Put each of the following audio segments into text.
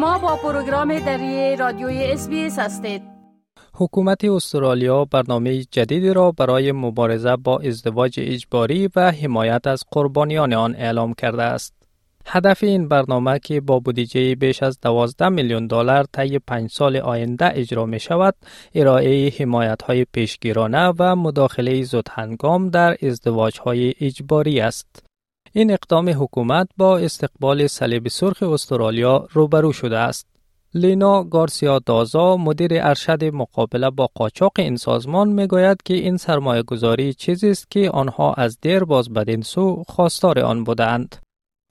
شما با پروگرام دری رادیوی اس هستید حکومت استرالیا برنامه جدیدی را برای مبارزه با ازدواج اجباری و حمایت از قربانیان آن اعلام کرده است. هدف این برنامه که با بودجه بیش از 12 میلیون دلار طی پنج سال آینده اجرا می شود، ارائه حمایت های پیشگیرانه و مداخله زودهنگام در ازدواج های اجباری است. این اقدام حکومت با استقبال صلیب سرخ استرالیا روبرو شده است. لینا گارسیا دازا مدیر ارشد مقابله با قاچاق این سازمان می گوید که این سرمایه گذاری چیزی است که آنها از دیر باز بدین سو خواستار آن بودند.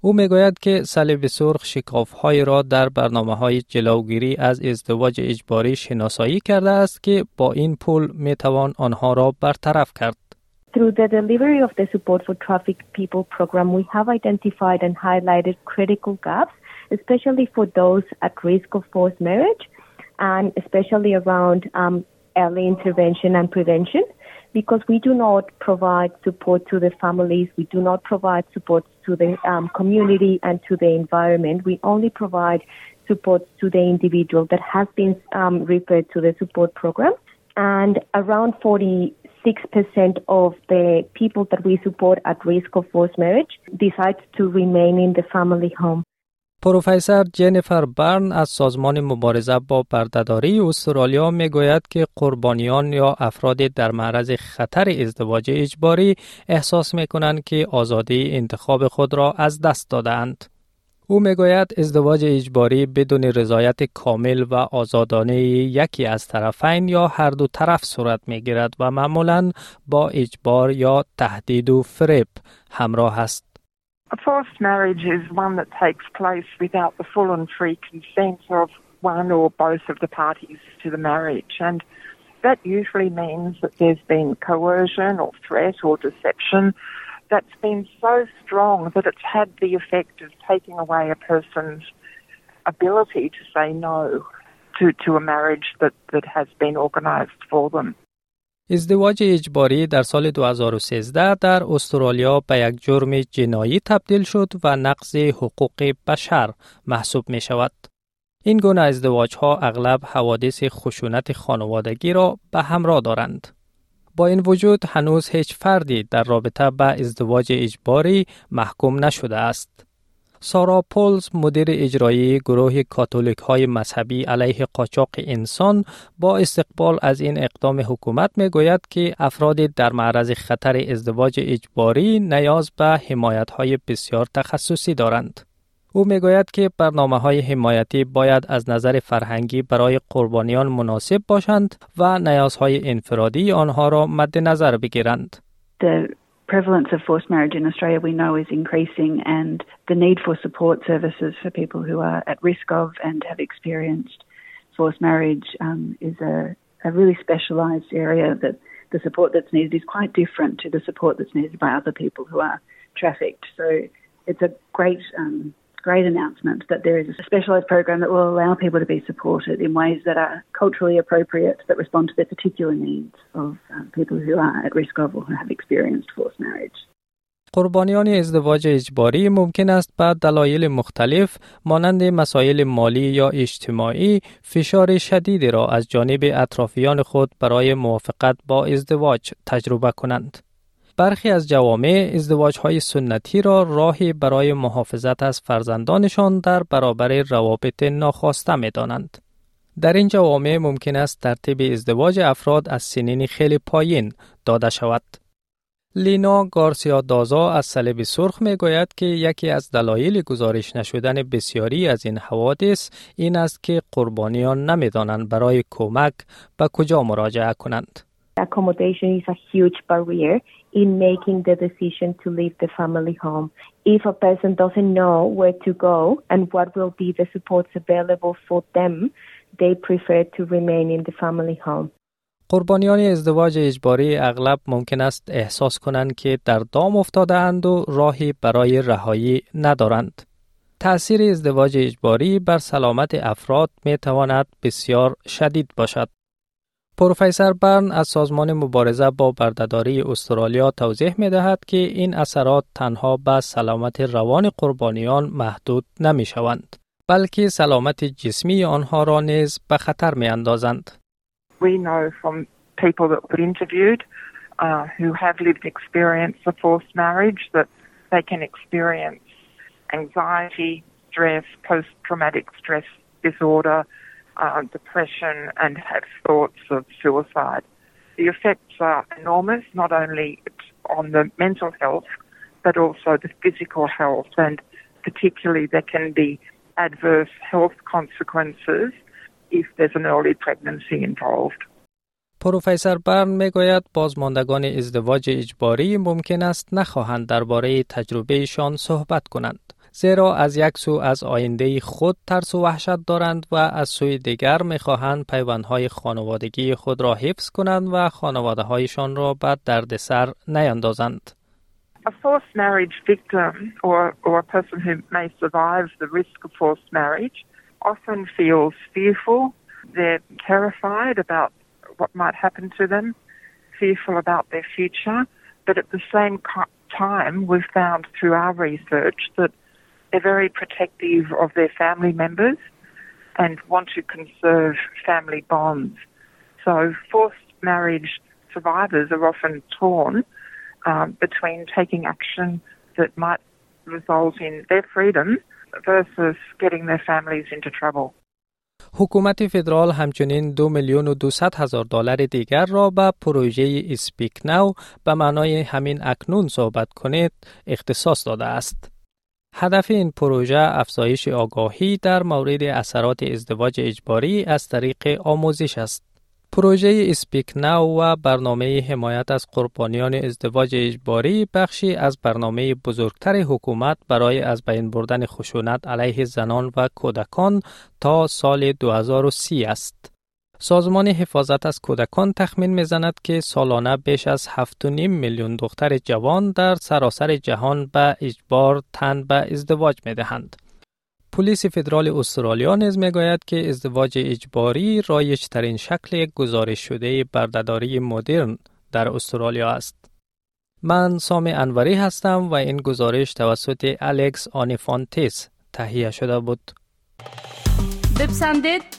او می گوید که صلیب سرخ شکاف های را در برنامه های جلوگیری از ازدواج اجباری شناسایی کرده است که با این پول می توان آنها را برطرف کرد. Through the delivery of the Support for Trafficked People program, we have identified and highlighted critical gaps especially for those at risk of forced marriage and especially around um, early intervention and prevention because we do not provide support to the families, we do not provide support to the um, community and to the environment. We only provide support to the individual that has been um, referred to the support program. And around 46% of the people that we support at risk of forced marriage decide to remain in the family home. پروفسور جنیفر برن از سازمان مبارزه با بردهداری استرالیا می گوید که قربانیان یا افراد در معرض خطر ازدواج اجباری احساس می کنند که آزادی انتخاب خود را از دست دادند. او می‌گوید ازدواج اجباری بدون رضایت کامل و آزادانه یکی از طرفین یا هر دو طرف صورت می گیرد و معمولا با اجبار یا تهدید و فریب همراه است. A forced marriage is one that takes place without the full and free consent of one or both of the parties to the marriage. And that usually means that there's been coercion or threat or deception that's been so strong that it's had the effect of taking away a person's ability to say no to, to a marriage that, that has been organised for them. ازدواج اجباری در سال 2013 در استرالیا به یک جرم جنایی تبدیل شد و نقض حقوق بشر محسوب می شود. این گونه ازدواج ها اغلب حوادث خشونت خانوادگی را به همراه دارند. با این وجود هنوز هیچ فردی در رابطه به ازدواج اجباری محکوم نشده است. سارا پولز مدیر اجرایی گروه کاتولیک های مذهبی علیه قاچاق انسان با استقبال از این اقدام حکومت می گوید که افراد در معرض خطر ازدواج اجباری نیاز به حمایت های بسیار تخصصی دارند. او می گوید که برنامه های حمایتی باید از نظر فرهنگی برای قربانیان مناسب باشند و نیازهای انفرادی آنها را مد نظر بگیرند. prevalence of forced marriage in Australia we know is increasing and the need for support services for people who are at risk of and have experienced forced marriage um, is a, a really specialised area that the support that's needed is quite different to the support that's needed by other people who are trafficked. So it's a great um, great announcement that there is a specialised program that will allow people to be supported in ways that are culturally appropriate that respond to the particular needs of um, people who are at risk of or who have experienced forced marriage. قربانیان ازدواج اجباری ممکن است به دلایل مختلف مانند مسائل مالی یا اجتماعی فشار شدیدی را از جانب اطرافیان خود برای موافقت با ازدواج تجربه کنند. برخی از جوامع ازدواج های سنتی را راهی برای محافظت از فرزندانشان در برابر روابط ناخواسته می دانند. در این جوامع ممکن است ترتیب ازدواج افراد از سنین خیلی پایین داده شود. لینا گارسیا دازا از صلیب سرخ می گوید که یکی از دلایل گزارش نشدن بسیاری از این حوادث این است که قربانیان نمی‌دانند برای کمک به کجا مراجعه کنند. Accommodation is a huge barrier in making the decision to leave the family home. If a person doesn't know where to go and what will be the supports available for them, they prefer to remain in the family home. قربانیان ازدواج اجباری اغلب ممکن است احساس کنند که در دام افتاده اند و راهی برای رهایی ندارند. تأثیر ازدواج اجباری بر سلامت افراد می تواند بسیار شدید باشد. پروفسور برن از سازمان مبارزه با بردهداری استرالیا توضیح می دهد که این اثرات تنها به سلامت روان قربانیان محدود نمی شوند. بلکه سلامت جسمی آنها را نیز به خطر می اندازند. We know from people that were interviewed uh, who have lived experience of forced marriage that they can experience anxiety, stress, post-traumatic stress disorder, uh, depression and have thoughts of suicide. The effects are enormous, not only on the mental health, but also the physical health, and particularly there can be adverse health consequences if there's an early pregnancy involved. پروفسور برن میگوید بازماندگان ازدواج اجباری ممکن است نخواهند درباره تجربهشان صحبت کنند. زیرا از یک سو از آینده خود ترس و وحشت دارند و از سوی دیگر می‌خواهند پیوندهای خانوادگی خود را حفظ کنند و خانواده هایشان را به دردسر نیندازند. A forced marriage victim or, or a person who may survive the risk of forced marriage often feels fearful. They're terrified about what might happen to them, fearful about their future. But at the same time, we've found through our research that they're very protective of their family members and want to conserve family bonds. So forced marriage survivors are often torn um, between taking action that might result in their freedom versus getting their families into trouble. حکومت فدرال همچنین دو میلیون و دوصد هزار دلار دیگر را به پروژه اسپیک نو به معنای همین اکنون صحبت کنید اختصاص داده است. هدف این پروژه افزایش آگاهی در مورد اثرات ازدواج اجباری از طریق آموزش است. پروژه اسپیک ناو و برنامه حمایت از قربانیان ازدواج اجباری بخشی از برنامه بزرگتر حکومت برای از بین بردن خشونت علیه زنان و کودکان تا سال 2030 است. سازمان حفاظت از کودکان تخمین می‌زند که سالانه بیش از 7.5 میلیون دختر جوان در سراسر جهان به اجبار تن به ازدواج می دهند. پلیس فدرال استرالیا نیز می‌گوید که ازدواج اجباری رایج ترین شکل گزارش شده بردهداری مدرن در استرالیا است. من سامی انوری هستم و این گزارش توسط الکس آنیفانتیس تهیه شده بود. بپسندید،